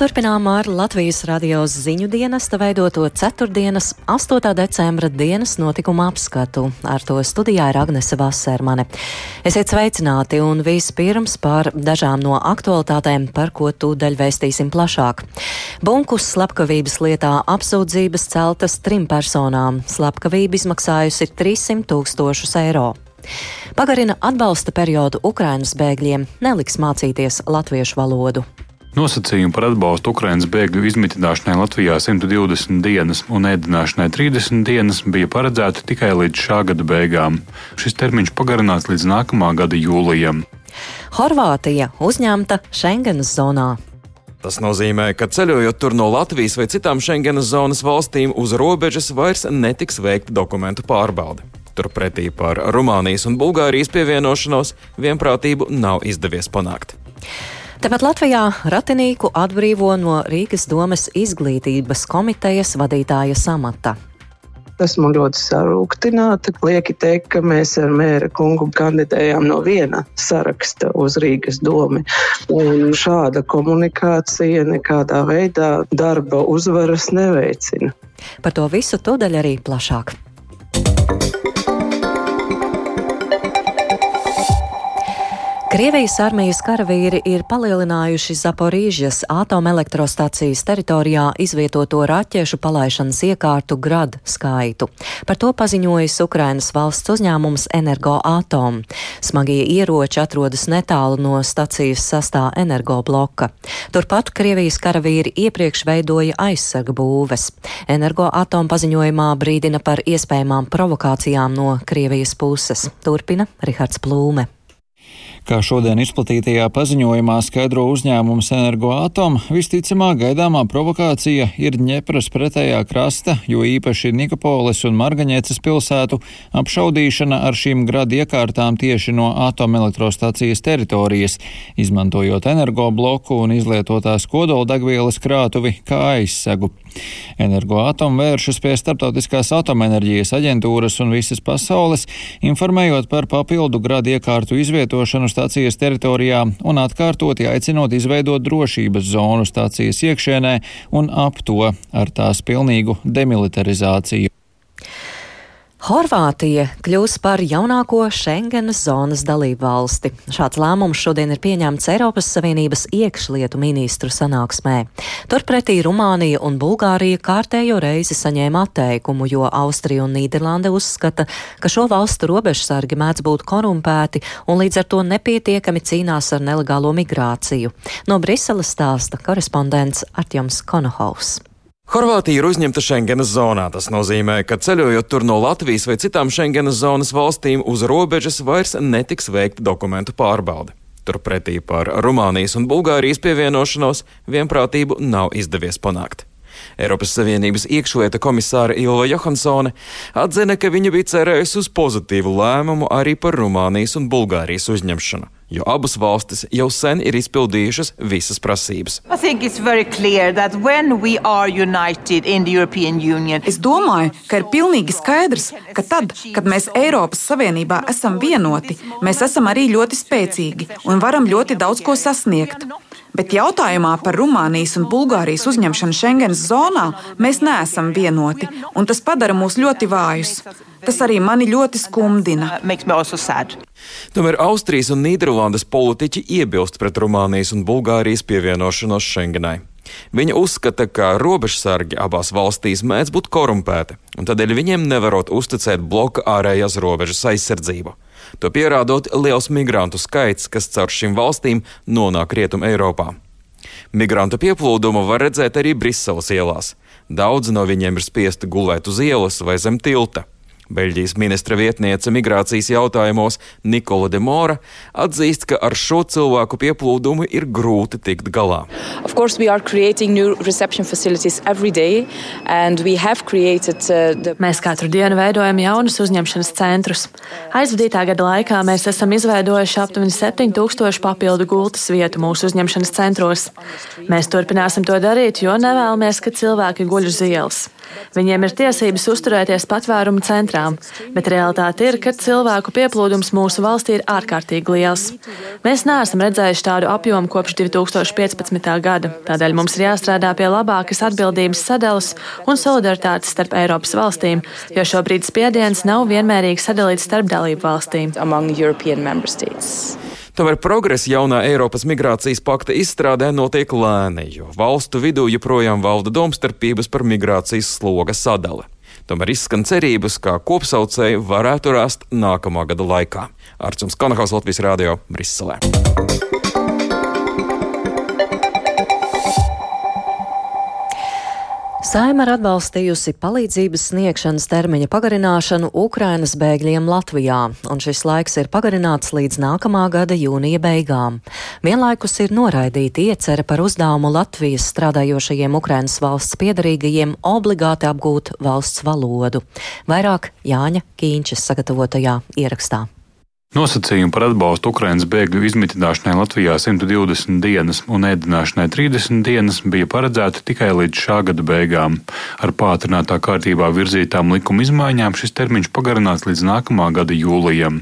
turpinām ar Latvijas radio ziņu dienesta veidoto ceturtdienas, 8. decembra dienas notikumu apskatu. Ar to studijā ir Agnese Vasermane. Esiet sveicināti un vispirms par dažām no aktualitātēm, par ko tūdaļ vēstīsim plašāk. Bunkus slepkavības lietā apsūdzības celtas trim personām. Slepkavība izmaksājusi 300 tūkstošus eiro. Pagarina atbalsta periodu Ukrainas bēgļiem, neliks mācīties latviešu valodu. Nosacījumi par atbalstu Ukraiņas bēgļu izmitināšanai Latvijā 120 dienas un ēdināšanai 30 dienas bija paredzēti tikai līdz šā gada beigām. Šis termiņš pagarināts līdz nākamā gada jūlijam. Horvātija uzņemta Schengenas zonā. Tas nozīmē, ka ceļojot tur no Latvijas vai citām Schengenas zonas valstīm uz robežas vairs netiks veikta dokumentu pārbaude. Turpretī par Rumānijas un Bulgārijas pievienošanos vienprātību nav izdevies panākt. Tāpat Latvijā ratinīku atbrīvo no Rīgas domas izglītības komitejas vadītāja samata. Esmu ļoti sarūktināta. Lieki teikt, ka mēs ar mēra kungu kandidējām no viena saraksta uz Rīgas domu. Un šāda komunikācija nekādā veidā darba uzvaras neveicina. Par to visu tūdaļ arī plašāk. Krievijas armijas karavīri ir palielinājuši Zaporīžas atomelektrostacijas teritorijā izvietoto raķešu palaišanas iekārtu grad skaitu. Par to paziņojis Ukrainas valsts uzņēmums Energoatom. Smagie ieroči atrodas netālu no stacijas sastā energobloka. Turpat Krievijas karavīri iepriekš veidoja aizsarga būves. Energoatom paziņojumā brīdina par iespējamām provokācijām no Krievijas puses. Turpina Rihards Plūme. Kā šodien izplatītajā paziņojumā skaidro uzņēmums Energoatom, visticamāk gaidāmā provokācija ir Ņepras pretējā krasta, jo īpaši Nikopoles un Margaņēcas pilsētu apšaudīšana ar šīm gradu iekārtām tieši no atomelektrostacijas teritorijas, izmantojot energobloku un izlietotās kodoldegvielas krātuvi kā aizsegu. Energoatom vēršas pie Startautiskās atomenerģijas aģentūras un visas pasaules, informējot par papildu gradu iekārtu izvietošanu stācijas teritorijā un atkārtoti aicinot izveidot drošības zonu stācijas iekšienē un ap to ar tās pilnīgu demilitarizāciju. Horvātija kļūs par jaunāko Schengenas zonas dalību valsti. Šāds lēmums šodien ir pieņemts Eiropas Savienības iekšlietu ministru sanāksmē. Turpretī Rumānija un Bulgārija kārtējo reizi saņēma atteikumu, jo Austrija un Nīderlande uzskata, ka šo valstu robežsargi mēdz būt korumpēti un līdz ar to nepietiekami cīnās ar nelegālo migrāciju. No Briseles stāsta korespondents Artjoms Konohaus. Horvātija ir uzņemta Schengenas zonā. Tas nozīmē, ka ceļojot tur no Latvijas vai citām Schengenas zonas valstīm uz robežas vairs netiks veikta dokumentu pārbaude. Turpretī par Rumānijas un Bulgārijas pievienošanos vienprātību nav izdevies panākt. Eiropas Savienības iekšlieta komisāra Ilva Johansone atzina, ka viņa bija cerējusi uz pozitīvu lēmumu arī par Rumānijas un Bulgārijas uzņemšanu jo abas valstis jau sen ir izpildījušas visas prasības. Es domāju, ka ir pilnīgi skaidrs, ka tad, kad mēs Eiropas Savienībā esam vienoti, mēs esam arī ļoti spēcīgi un varam ļoti daudz ko sasniegt. Bet jautājumā par Rumānijas un Bulgārijas uzņemšanu Schengens zonā mēs neesam vienoti, un tas padara mūs ļoti vājus. Tas arī mani ļoti skumdina. Tomēr Austrijas un Nīderlandes politiķi iebilst pret Rumānijas un Bulgārijas pievienošanos Schengenai. Viņa uzskata, ka robežsargi abās valstīs mēdz būt korumpēti, un tādēļ viņiem nevarot uzticēt bloka ārējās robežas aizsardzību. To pierādot liels migrantu skaits, kas caur šīm valstīm nonāk Rietum Eiropā. Migrantu pieplūdumu var redzēt arī Briseles ielās. Daudzi no viņiem ir spiesti gulēt uz ielas vai zem tilta. Beļģijas ministra vietniece migrācijas jautājumos Nikola de Mora atzīst, ka ar šo cilvēku pieplūdumu ir grūti tikt galā. Created, uh, the... Mēs katru dienu veidojam jaunus uzņemšanas centrus. Aizvadītā gada laikā mēs esam izveidojuši aptuveni 7000 papildu gultas vietu mūsu uzņemšanas centros. Mēs turpināsim to darīt, jo nevēlamies, ka cilvēki guļ uz ielas. Viņiem ir tiesības uzturēties patvērumu centrā, bet realitāte ir, ka cilvēku pieplūdums mūsu valstī ir ārkārtīgi liels. Mēs neesam redzējuši tādu apjomu kopš 2015. gada, tādēļ mums ir jāstrādā pie labākas atbildības sadalas un solidaritātes starp Eiropas valstīm, jo šobrīd spiediens nav vienmērīgi sadalīts starp dalību valstīm. Tomēr progress jaunā Eiropas migrācijas pakta izstrādē notiek lēni, jo valstu vidū joprojām valda domstarpības par migrācijas sloga sadali. Tomēr izskan cerības, ka kopsaucēji varētu rast nākamā gada laikā. Arcums Kanahās Latvijas Rādio Briselē. Saima ir atbalstījusi palīdzības sniegšanas termiņa pagarināšanu Ukrainas bēgļiem Latvijā, un šis laiks ir pagarināts līdz nākamā gada jūnija beigām. Vienlaikus ir noraidīta iecerē par uzdevumu Latvijas strādājošajiem Ukrainas valsts piedarīgajiem obligāti apgūt valsts valodu. Vairāk Jāņa Kīņšas sagatavotajā ierakstā. Nosacījumi par atbalstu Ukrainas bēgļu izmitināšanai Latvijā 120 dienas un ēdināšanai 30 dienas bija paredzēti tikai līdz šā gada beigām. Ar pātrinātā kārtībā virzītām likuma izmaiņām šis termiņš pagarināts līdz nākamā gada jūlijam.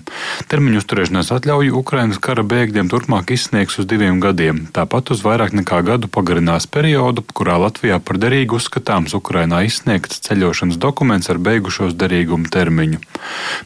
Termiņu uzturēšanās atļauju Ukrainas kara bēgļiem turpmāk izsniegs uz diviem gadiem, tāpat uz vairāk nekā gadu pagarinās periodu, kurā Latvijā par derīgu uzskatāms Ukrainā izsniegts ceļošanas dokuments ar beigušos derīgumu termiņu.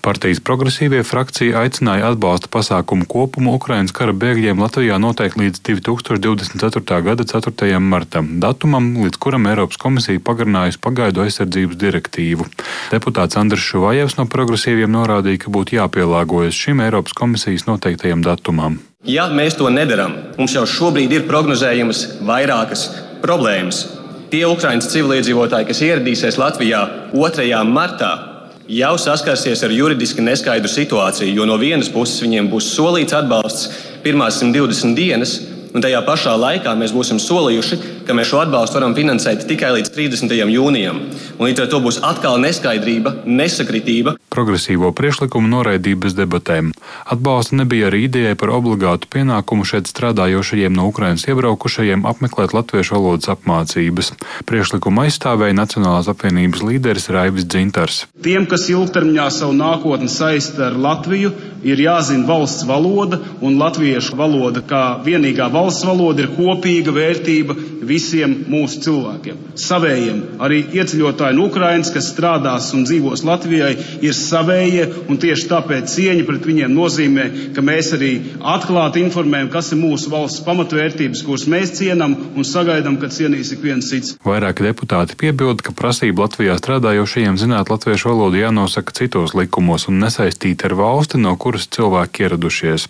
Partijas progresīvie frakcija aicināja aicināja atbalsta pasākumu kopumu Ukrainas kara bēgļiem Latvijā noteikti līdz 2024. gada 4. martam, datumam, līdz kuram Eiropas komisija pagarinājusi pagaidu aizsardzības direktīvu. Deputāts Andris Šuvājevs no progresīviem norādīja, ka būtu jāpielāgojas šim Eiropas komisijas noteiktajam datumam. Ja mēs to nedarām, mums jau šobrīd ir prognozējamas vairākas problēmas. Tie Ukraiņas civiliedzīvotāji, kas ieradīsies Latvijā 2. martā, jau saskarsies ar juridiski neskaidru situāciju, jo no vienas puses viņiem būs solīts atbalsts pirmās 120 dienas, un tajā pašā laikā mēs būsim solījuši, ka mēs šo atbalstu varam finansēt tikai līdz 30. jūnijam. Un līdz ar to būs atkal neskaidrība, nesakritība. Progresīvo priekšlikumu noraidīja bez debatēm. Atbalsta nebija arī idejai par obligātu pienākumu šeit strādājošajiem no Ukrainas iebraukušajiem apmeklēt latviešu valodas apmācības. Priekšlikumu aizstāvēja Nacionālās apvienības līderis Raivis Dzintars. Tiem, kas ilgtermiņā savu nākotni saista ar Latviju, ir jāzina valsts valoda, un latviešu valoda kā vienīgā valsts valoda ir kopīga vērtība visiem mūsu cilvēkiem. Savējiem arī ieceļotāji no Ukrainas, kas strādās un dzīvos Latvijai, ir savējie, un tieši tāpēc cieņa pret viņiem nozīmē, ka mēs arī atklāti informējam, kas ir mūsu valsts pamatvērtības, kuras mēs cienam un sagaidām, ka cienīs ik viens cits. Vairāki deputāti piebilda, ka prasība Latvijā strādājošajiem zināt latviešu valodu jānosaka citos likumos un nesaistīta ar valsti, no kuras cilvēki ieradušies.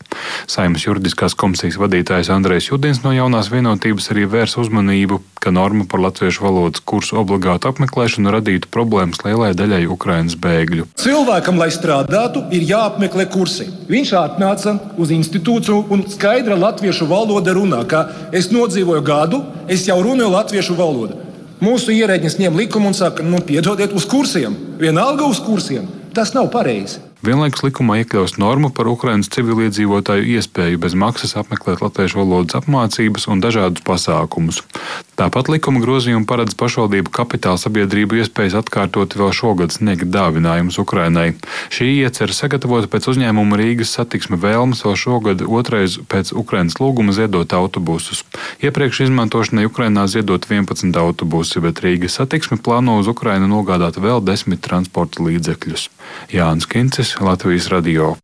Saimas juridiskās komisijas vadītājs Andrejs Judins no jaunās vienotības arī vērs uzmanību, ka norma par latviešu valodas kursu obligātu apmeklēšanu radītu problēmas lielai daļai Ukrainas bēgļu. Cilvēkam, lai strādātu, ir jāapmeklē kursi. Viņš atnāca uz institūciju un skaidra latviešu valoda runā, ka es nodzīvoju gadu, es jau runāju latviešu valodu. Mūsu ierēģis ņem likumu un saka, nu, piedodiet uz kursiem, vienalga uz kursiem. Tas nav pareizi. Vienlaikus likumā iekļaus normu par Ukraiņas civiliedzīvotāju iespēju bez maksas apmeklēt latviešu valodas apmācības un dažādus pasākumus. Tāpat likuma grozījumi paredz pašvaldību kapitāla sabiedrību iespējas atkārtot vēl šogad sniegt dāvinājumus Ukrainai. Šī iecerē sagatavota pēc uzņēmuma Rīgas satiksme vēlmes vēl šogad otrais pēc Ukrainas lūguma ziedot autobusus. Iepriekš izmantošanai Ukrainā ziedot 11 autobusi, bet Rīgas satiksme plāno uz Ukrainu nogādāt vēl 10 transporta līdzekļus. Jānis Kincis, Latvijas radio.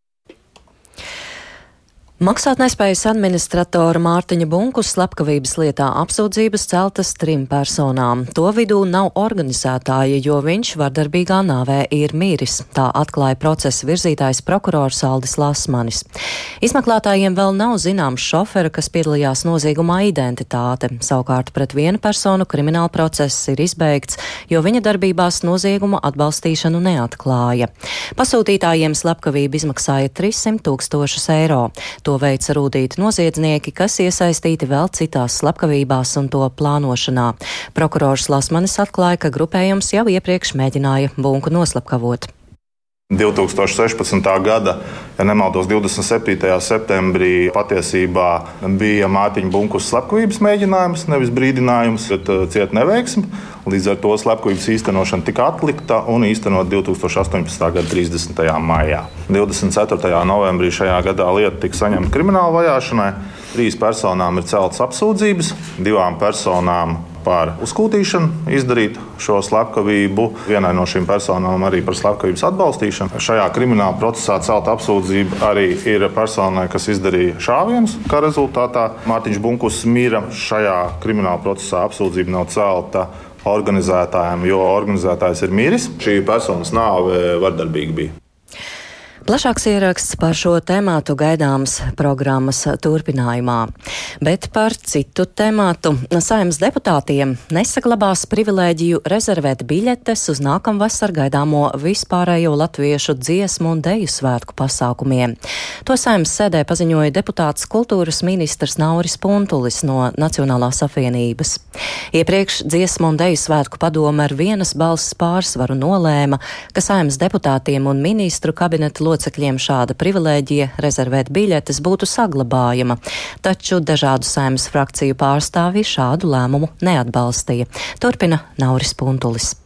Maksātnespējas administratora Mārtiņa Bunkus slepkavības lietā apsūdzības celtas trim personām. To vidū nav organizētāja, jo viņš vardarbīgā nāvē ir miris. Tā atklāja procesa virzītājs prokurors Aldis Lasmanis. Izmeklētājiem vēl nav zināms šofera, kas piedalījās noziegumā identitāte. Savukārt pret vienu personu krimināla process ir izbeigts, jo viņa darbībās noziegumu atbalstīšanu neatklāja. Pasūtītājiem slepkavība izmaksāja 300 tūkstošus eiro. To veica rūtīti noziedznieki, kas iesaistīti vēl citās slepkavībās un to plānošanā. Prokurors Lasmanis atklāja, ka grupējums jau iepriekš mēģināja bunku noslapkavot. 2016. gada, ja nemaldos, 27. septembrī patiesībā bija Mārtiņa Bunkus slepkavības mēģinājums, nevis brīdinājums, bet uh, cieta neveiksme. Līdz ar to slepkavības īstenošana tika atlikta un īstenot 2018. gada 30. maijā. 24. novembrī šajā gadā lieta tika saņemta krimināla vajāšanai. Trīs personām ir celtas apsūdzības, divām personām par uzskūtīšanu, izdarīt šo slepkavību. Vienai no šīm personām arī par slepkavības atbalstīšanu. Šajā krimināla procesā celta apsūdzība arī ir personai, kas izdarīja šāvienus. Kā rezultātā Mārtiņš Bunkus mira šajā krimināla procesā. Apsūdzība nav celta organizētājiem, jo organizētājs ir miris. Šī personas nāve vardarbīga bija. Plašāks ieraksts par šo tēmātu gaidāms programmas turpinājumā. Bet par citu tēmātu saimnes deputātiem nesaglabās privilēģiju rezervēt biļetes uz nākamvasar gaidāmo vispārējo latviešu dziesmu un deju svētku pasākumiem. To saimnes sēdē paziņoja deputāts kultūras ministrs Nauris Puntulis no Nacionālās apvienības. Iepriekš dziesmu un deju svētku padome ar vienas balss pārsvaru nolēma, ka saimnes deputātiem un ministru kabineta locekļiem locekļiem šāda privilēģija rezervēt biļetes būtu saglabājama, taču dažādu saimnes frakciju pārstāvji šādu lēmumu neatbalstīja. Turpina Nauris Puntulis.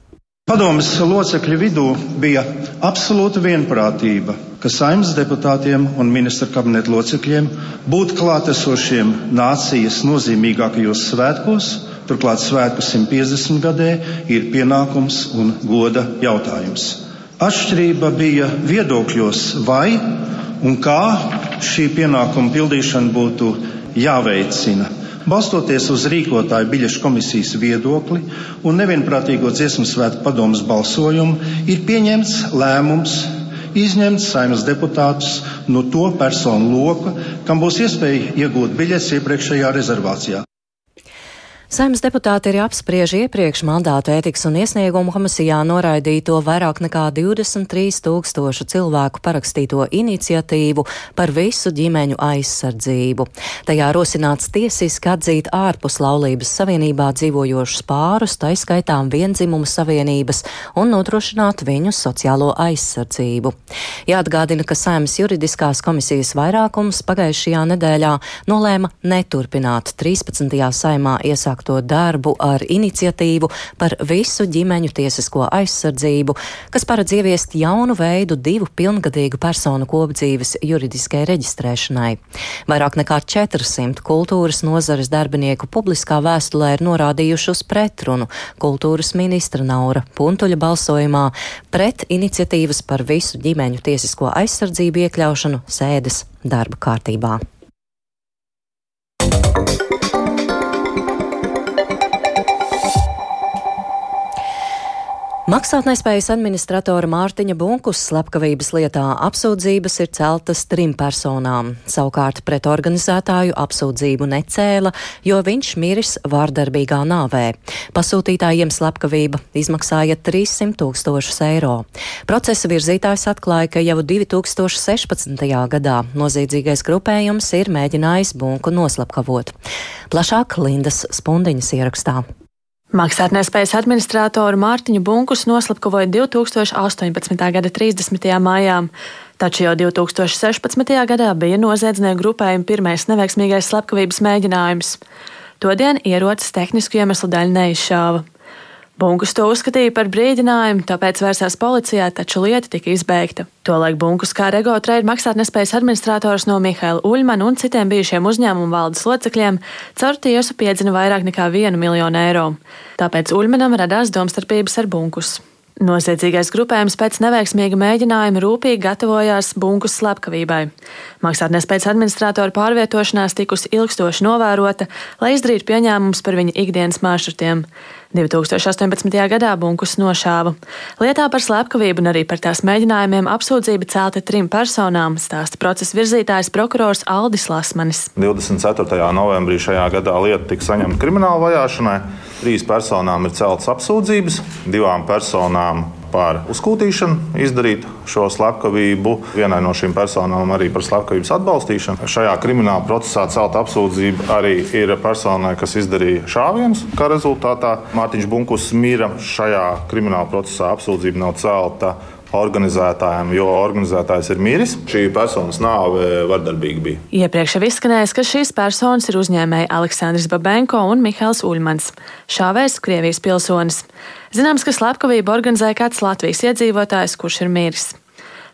Padomas locekļu vidū bija absolūta vienprātība, ka saimnes deputātiem un ministra kabineta locekļiem būt klātesošiem nācijas nozīmīgākajos svētkos, turklāt svētku 150 gadē, ir pienākums un goda jautājums. Atšķirība bija viedokļos, vai un kā šī pienākuma pildīšana būtu jāveicina. Balstoties uz rīkotāju biļešu komisijas viedokli un nevienprātīgo dziesmu svētku padomus balsojumu, ir pieņemts lēmums izņemt saimnes deputātus no to personu loka, kam būs iespēja iegūt biļetes iepriekšējā rezervācijā. Saimnes deputāti arī apspriež iepriekš mandātu ētikas un iesniegumu komisijā noraidīto vairāk nekā 23 tūkstošu cilvēku parakstīto iniciatīvu par visu ģimeņu aizsardzību. Tajā rosināts tiesiski atzīt ārpus laulības savienībā dzīvojošus pārus, taiskaitām viendzimumu savienības un nodrošināt viņu sociālo aizsardzību. Jāatgādina, ka Saimnes juridiskās komisijas vairākums pagājušajā nedēļā nolēma neturpināt 13. saimā iesākt uzsākto darbu ar iniciatīvu par visu ģimeņu tiesisko aizsardzību, kas paredz ieviest jaunu veidu divu pilngadīgu personu kopdzīves juridiskai reģistrēšanai. Vairāk nekā 400 kultūras nozares darbinieku publiskā vēstulē ir norādījuši uz pretrunu kultūras ministra Naura Puntuļa balsojumā pret iniciatīvas par visu ģimeņu tiesisko aizsardzību iekļaušanu sēdes darba kārtībā. Maksātnespējas administratora Mārtiņa Bunkus slepkavības lietā apsūdzības ir celtas trim personām. Savukārt pret organizētāju apsūdzību necēla, jo viņš miris vārdarbīgā nāvē. Pasūtītājiem slepkavība izmaksāja 300 tūkstošus eiro. Procesa virzītājs atklāja, ka jau 2016. gadā noziedzīgais grupējums ir mēģinājis Bunku noslepkavot. Plašāk Lindas Spundiņas ierakstā. Maksātnespējas administratoru Mārtiņu Bunkus noslapkavoja 2018. gada 30. maijā, taču jau 2016. gadā bija noziedznieku grupējuma pirmais neveiksmīgais slepkavības mēģinājums. Todien ierocis tehnisku iemeslu dēļ neizšāva. Bunkus to uzskatīja par brīdinājumu, tāpēc vērsās policijā, taču lieta tika izbeigta. Tolaik Bunkus kā Rego trade maksātnespējas administrators no Mihaila Uļmana un citiem bijušiem uzņēmumu valdes locekļiem caur tiesu piedzina vairāk nekā vienu miljonu eiro. Tāpēc Uļmanam radās domstarpības ar Bunkus. Noziedzīgais grupējums pēc neveiksmīga mēģinājuma rūpīgi gatavojās bunkus slepkavībai. Maksātnespējas administratora pārvietošanās tikusi ilgstoši novērota, lai izdarītu pieņēmumus par viņa ikdienas maršrutiem. 2018. gadā bunkus nošāva. Lietā par slepkavību un arī par tās mēģinājumiem apsūdzība celta trim personām, stāsta procesa virzītājs prokurors Aldis Lasmanis. 24. novembrī šajā gadā lieta tika saņemta krimināla vajāšanai. Trīs personām ir celtas apsūdzības, divām personām par uzskūtīšanu, izdarīt šo slepkavību. Vienai no šīm personām arī par slepkavības atbalstīšanu. Šajā krimināla procesā celta apsūdzība arī ir personai, kas izdarīja šāvienus. Kā rezultātā Mārtiņš Bunkus mira šajā krimināla procesā apsūdzība nav celta organizētājiem, jo organizētājs ir miris. Šī personas nāve vardarbīga bija. Iepriekš jau izskanējis, ka šīs personas ir uzņēmēji Aleksandrs Babenko un Mihails Uļmans, šāvējs Krievijas pilsonis. Zināms, ka slepkavību organizēja kāds Latvijas iedzīvotājs, kurš ir miris.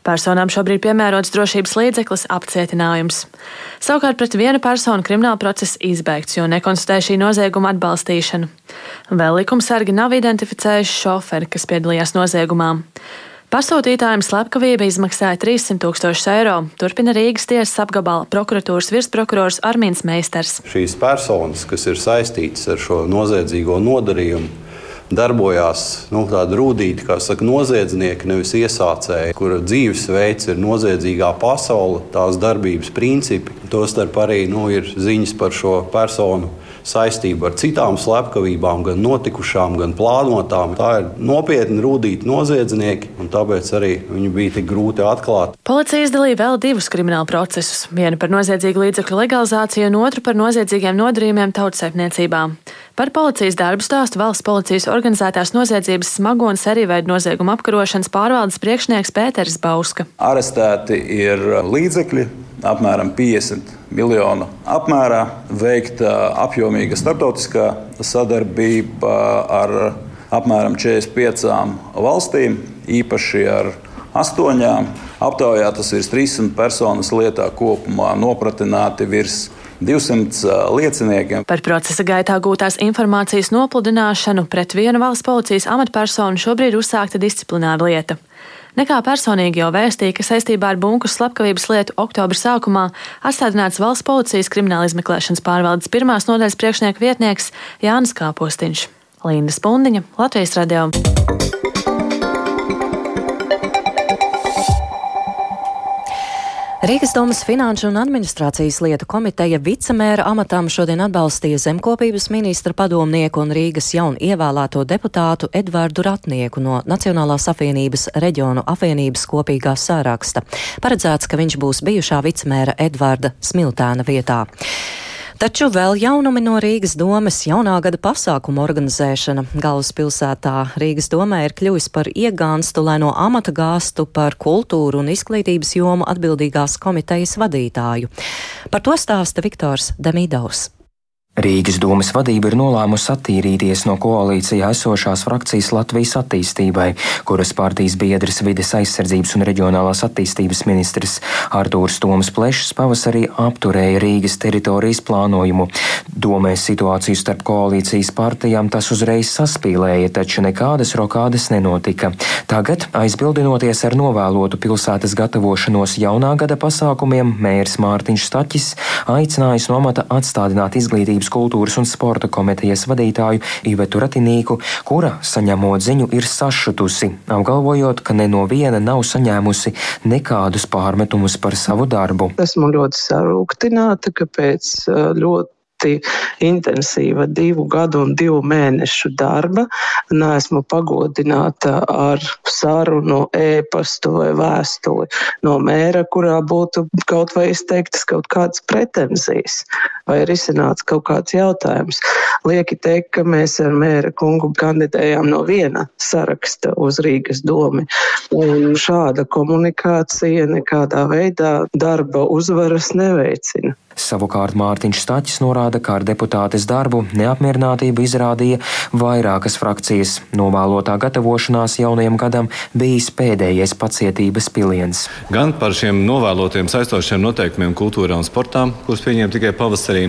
Personām šobrīd piemērots drošības līdzeklis - apcietinājums. Savukārt pret vienu personu krimināla process izbeigts, jo nekonstatē šī nozieguma atbalstīšanu. Vēl likumsargi nav identificējuši šoferi, kas piedalījās noziegumā. Pasūtītājiem slepkavība izmaksāja 300 tūkstošus eiro, turpina Rīgas tiesas apgabala prokuratūras virsprokurors Armīns Meisters. Šīs personas, kas ir saistītas ar šo noziedzīgo nodarījumu, darbojās nu, tāda rūtīta, kā saka, noziedznieki, nevis iesācēji, kura dzīvesveids ir noziedzīgā pasaule, tās darbības principi. Tostarp arī nu, ir ziņas par šo personu saistību ar citām slepkavībām, gan notikušām, gan plānotām. Tā ir nopietni rūtīti noziedznieki, tāpēc arī viņi bija tik grūti atklāt. Policija izdalīja vēl divus kriminālu procesus. Vienu par noziedzīgu līdzekļu legalizāciju, un otru par noziedzīgiem nodarījumiem tautsēmniecībā. Par policijas darbu stāstu valsts policijas organizētās noziedzības smago un serīveidu noziegumu apkarošanas pārvaldes priekšnieks Pēters Bauska. Arestēti ir līdzekļi apmēram 50 miljonu apmērā, veikta apjomīga starptautiskā sadarbība ar apmēram 45 valstīm, īpaši ar astoņām. Aptaujā tas ir 300 personas lietā kopumā nopratināti virs 200 lieciniekiem. Par procesa gaitā gūtās informācijas nopludināšanu pret vienu valsts policijas amatpersonu šobrīd uzsākta disciplināra lieta. Nekā personīgi jau vēstīja, ka saistībā ar bunkas slepkavības lietu oktobra sākumā atstādināts valsts policijas krimināla izmeklēšanas pārvaldes pirmās nodaļas priekšnieka vietnieks Jānis Kāpostiņš. Linda Spundiņa, Latvijas radio. Rīgas domas Finanšu un administrācijas lietu komiteja vicemēra amatam šodien atbalstīja zemkopības ministra padomnieku un Rīgas jaunu ievēlēto deputātu Edvardu Ratnieku no Nacionālās apvienības reģionu apvienības kopīgā sāraksta. Paredzēts, ka viņš būs bijušā vicemēra Edvarda Smiltēna vietā. Taču vēl jaunumi no Rīgas domes jaunā gada pasākuma organizēšana. Galvaspilsētā Rīgas domē ir kļuvis par iegānstu, lai no amata gāstu par kultūru un izglītības jomu atbildīgās komitejas vadītāju. Par to stāsta Viktors Demidovs. Rīgas domas vadība ir nolēmusi attīrīties no koalīcijā esošās frakcijas Latvijas attīstībai, kuras partijas biedrs vides aizsardzības un reģionālās attīstības ministrs Artūrs Toms Plešs pavasarī apturēja Rīgas teritorijas plānojumu. Domēs situāciju starp koalīcijas partijām tas uzreiz saspīlēja, taču nekādas rokādes nenotika. Tagad, aizbildinoties ar novēlotu pilsētas gatavošanos jaunā gada pasākumiem, mērs Mārtiņš Staķis aicinājis no amata atstādināt izglītības Savienības kultūras un sporta komitejas vadītāju Ivetu Ratinīku, kura saņemot ziņu ir sašutusi, apgalvojot, ka ne no viena nav saņēmusi nekādus pārmetumus par savu darbu. Esmu ļoti sarūktināta, ka pēc ļoti ļoti intensīva divu gadu un divu mēnešu darba. Nesmu pagodināta ar sarunu, ēpastu vai vēstuli no mēra, kurā būtu kaut vai izteiktas kaut kādas pretenzijas vai risināts kaut kāds jautājums. Lieki teikt, ka mēs ar mēra kungu kandidējām no viena saraksta uz Rīgas domi. Un šāda komunikācija nekādā veidā darba uzvaras neveicina. Savukārt Mārtiņš Staķis norāda, ka ar deputātes darbu neapmierinātību izrādīja vairākas frakcijas. Novēlotā gatavošanās jaunajam gadam bijis pēdējais pacietības piliens. Gan par šiem novēlotiem saistošiem noteikumiem kultūrā un sportā, kurus pieņēma tikai pavasarī,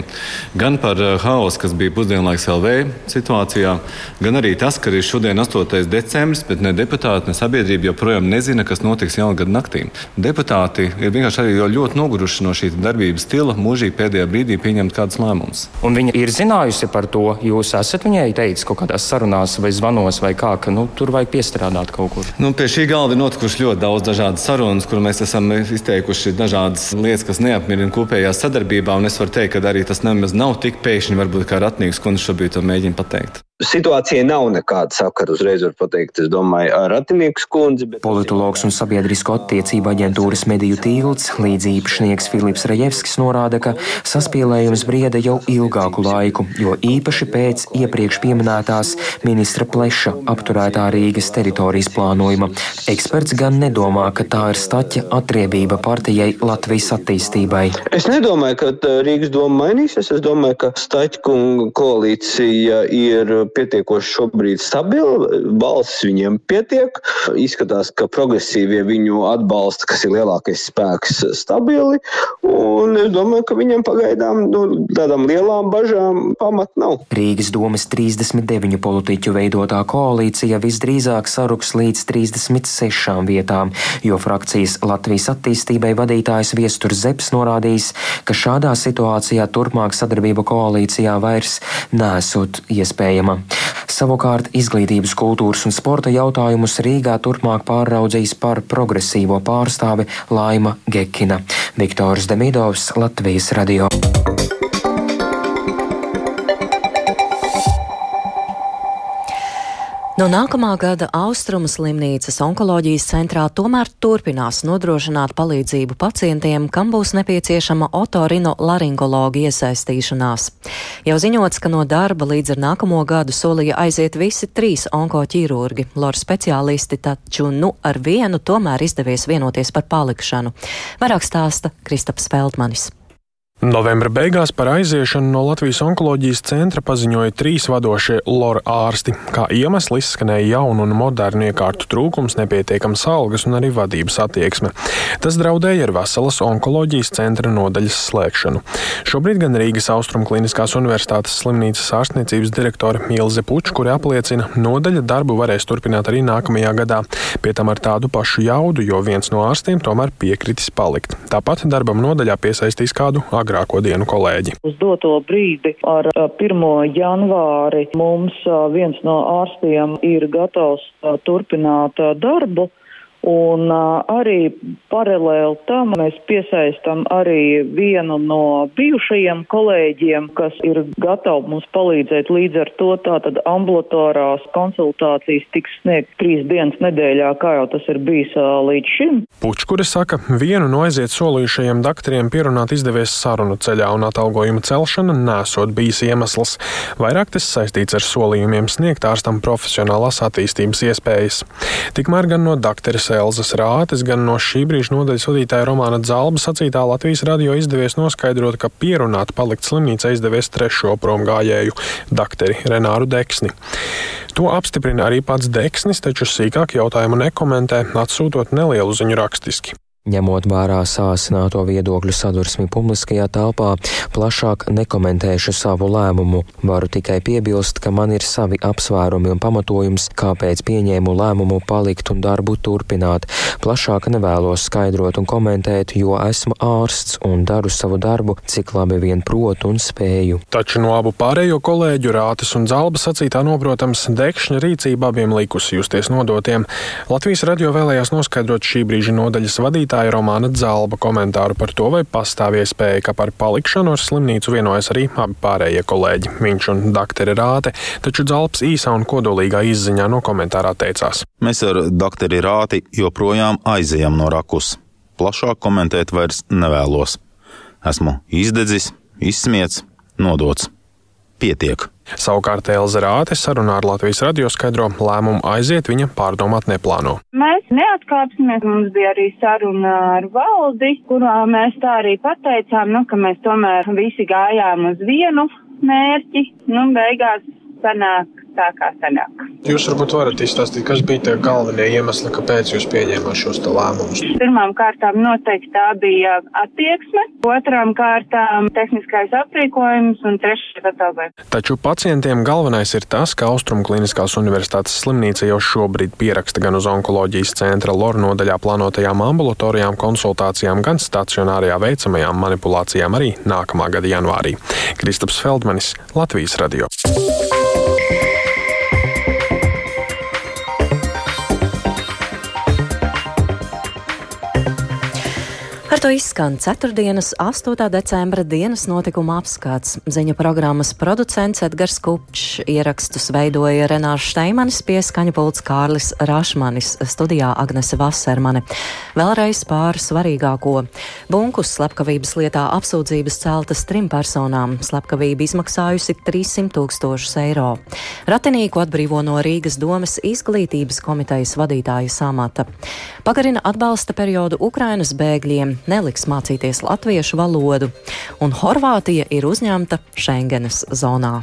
gan par eh, haosu, kas bija pusdienlaiks LV situācijā, gan arī tas, ka ir šodien 8. decembris, bet ne deputāti, ne sabiedrība joprojām nezina, kas notiks jaungada naktī. Deputāti ir vienkārši arī ļoti noguruši no šī darbības stila. Mūžīgi pēdējā brīdī pieņemt kādus lēmumus. Un viņa ir zinājusi par to. Jūs esat viņai teicis kaut kādās sarunās vai zvanos vai kā, ka nu, tur vajag piestrādāt kaut kur. Nu, pie šī galda ir notikuši ļoti daudz dažādas sarunas, kur mēs esam izteikuši dažādas lietas, kas neapmierina kopējā sadarbībā. Un es varu teikt, ka arī tas nemaz nav tik pēkšņi, varbūt kā Ratnīgs kundze šobrīd to mēģina pateikt. Situācijai nav nekāda sakara uzreiz, var pateikt, es domāju, ar Ratinieku skundzi. Bet... Politologs un sabiedrisko attiecību aģentūras mediju tīlds līdz īpašnieks Filips Rajevskis norāda, ka saspīlējums brieda jau ilgāku laiku, jo īpaši pēc iepriekš pieminētās ministra Pleša apturētā Rīgas teritorijas plānojuma. Eksperts gan nedomā, ka tā ir staķa atriebība partijai Latvijas attīstībai. Es nedomāju, ka Rīgas doma mainīsies. Es domāju, ka Staķkunga koalīcija ir pietiekoši šobrīd stabila, balsis viņiem pietiek. Izskatās, ka progresīvie viņu atbalsta, kas ir lielākais spēks, stabili. Un es domāju, ka viņiem pagaidām nu, tādām lielām bažām pamat nav. Rīgas domas 39 politiķu veidotā koalīcija visdrīzāk saruks līdz 36 vietām, jo frakcijas Latvijas attīstībai vadītājs Viesturs Zeps norādījis, ka šādā situācijā turpmāk sadarbība koalīcijā vairs nesot iespējama. Savukārt izglītības, kultūras un sporta jautājumus Rīgā turpmāk pārraudzīs par progresīvo pārstāvi Laima Gekina. Viktors Demidovs, Latvijas radio. No nākamā gada Austrumu slimnīcas onkoloģijas centrā tomēr turpinās nodrošināt palīdzību pacientiem, kam būs nepieciešama otorino laringologa iesaistīšanās. Jau ziņots, ka no darba līdz ar nākamo gadu solīja aiziet visi trīs onkoķirurgi, lor speciālisti, taču nu ar vienu tomēr izdevies vienoties par palikšanu. Vairāk stāsta Kristaps Feldmanis. Novembra beigās par aiziešanu no Latvijas onkoloģijas centra paziņoja trīs vadošie LOR ārsti. Kā iemesls izskanēja jaunu un modernu iekārtu trūkums, nepietiekams algas un arī vadības attieksme. Tas draudēja ar veselas onkoloģijas centra nodaļas slēgšanu. Šobrīd gan Rīgas Austrum Kliniskās Universitātes slimnīcas ārstniecības direktore Ilze Puča, kuri apliecina, nodaļa darbu varēs turpināt arī nākamajā gadā, pie tam ar tādu pašu jaudu, jo viens no ārstiem tomēr piekritis palikt. Tāpat darbam nodaļā piesaistīs kādu agrāku agrāko dienu kolēģi. Uz doto brīdi ar 1. janvāri mums viens no ārstiem ir gatavs turpināt darbu. Un uh, arī paralēli tam mēs piesaistam arī vienu no bijušajiem kolēģiem, kas ir gatavi mums palīdzēt. Līdz ar to tātad ambulatorās konsultācijas tiks sniegt trīs dienas nedēļā, kā jau tas ir bijis uh, līdz šim. Pučkuri saka, vienu no aiziet solījušajiem doktoriem pierunāt izdevies sarunu ceļā un atalgojuma celšana nesot bijis iemesls. Vairāk tas saistīts ar solījumiem sniegt ārstam profesionālās attīstības iespējas. Tikmēr gan no doktora Elzas Rātes, gan no šī brīža nodaļas vadītāja Romāna Zalba sacītā Latvijas radio izdevies noskaidrot, ka pierunāt palikt slimnīcā izdevies trešo promgājēju, dakteri Renāru Deksni. To apstiprina arī pats Deksnis, taču sīkāk jautājumu nekomentē, atsūtot nelielu ziņu rakstiski. Ņemot vērā sāsināto viedokļu sadursmi publiskajā telpā, plašāk nekomentēšu savu lēmumu. Varu tikai piebilst, ka man ir savi apsvērumi un pamatojums, kāpēc pieņēmu lēmumu palikt un darbu turpināt. Plašāk nevēlos skaidrot un komentēt, jo esmu ārsts un daru savu darbu, cik labi vien protu un spēju. Taču no abu pārējo kolēģu rātes un zalba sacītā noprotams, dekšņa rīcība abiem likusi justies nodotiem. Latvijas radio vēlējās noskaidrot šī brīža nodaļas vadītāju vadītāja Romāna Zalba komentāru par to, vai pastāv iespēja, ka par palikšanu ar slimnīcu vienojas arī abi pārējie kolēģi, viņš un doktori Rāte, taču Zalbs īsā un kodolīgā izziņā no komentārā teicās. Mēs ar doktori Rāti joprojām aizejam no rakus. Plašāk komentēt vairs nevēlos. Esmu izdedzis, izsmiets, nodots. Pietiek! Savukārt Elza Rāte sarunā ar Latvijas radio skaidro lēmumu aiziet viņa pārdomāt neplāno. Mēs neatkāpsimies, mums bija arī saruna ar valdi, kurā mēs tā arī pateicām, nu, ka mēs tomēr visi gājām uz vienu mērķi, nu, beigās sanāk tā, kā sanāk. Jūs varbūt varat izstāstīt, kas bija tie galvenie iemesli, kāpēc jūs pieņēmāt šos lēmumus? Pirmām kārtām noteikti tā bija attieksme, otrām kārtām tehniskais aprīkojums un trešais atalgojums. Taču pacientiem galvenais ir tas, ka Austrum Kliniskās Universitātes slimnīca jau šobrīd pieraksta gan uz onkoloģijas centra LOR nodaļā plānotajām ambulatorijām konsultācijām, gan stacionārajā veicamajām manipulācijām arī nākamā gada janvārī. Kristaps Feldmanis, Latvijas radio. Ar to izskan 4. 8. decembra dienas notikuma apskats. Ziņu programmas producents Edgars Kupčs, ierakstus veidoja Renārs Šteimanis, pieskaņa pults Kārlis Rašmanis, studijā Agnese Vasermane. Vēlreiz pār svarīgāko. Bunkus slepkavības lietā apsūdzības celtas trim personām. Slepkavība izmaksājusi 300 tūkstošus eiro. Ratinīku atbrīvo no Rīgas domas izglītības komitejas vadītāja samata. Pagarina atbalsta periodu Ukrainas bēgļiem neliks mācīties latviešu valodu, un Horvātija ir uzņemta Schengenes zonā.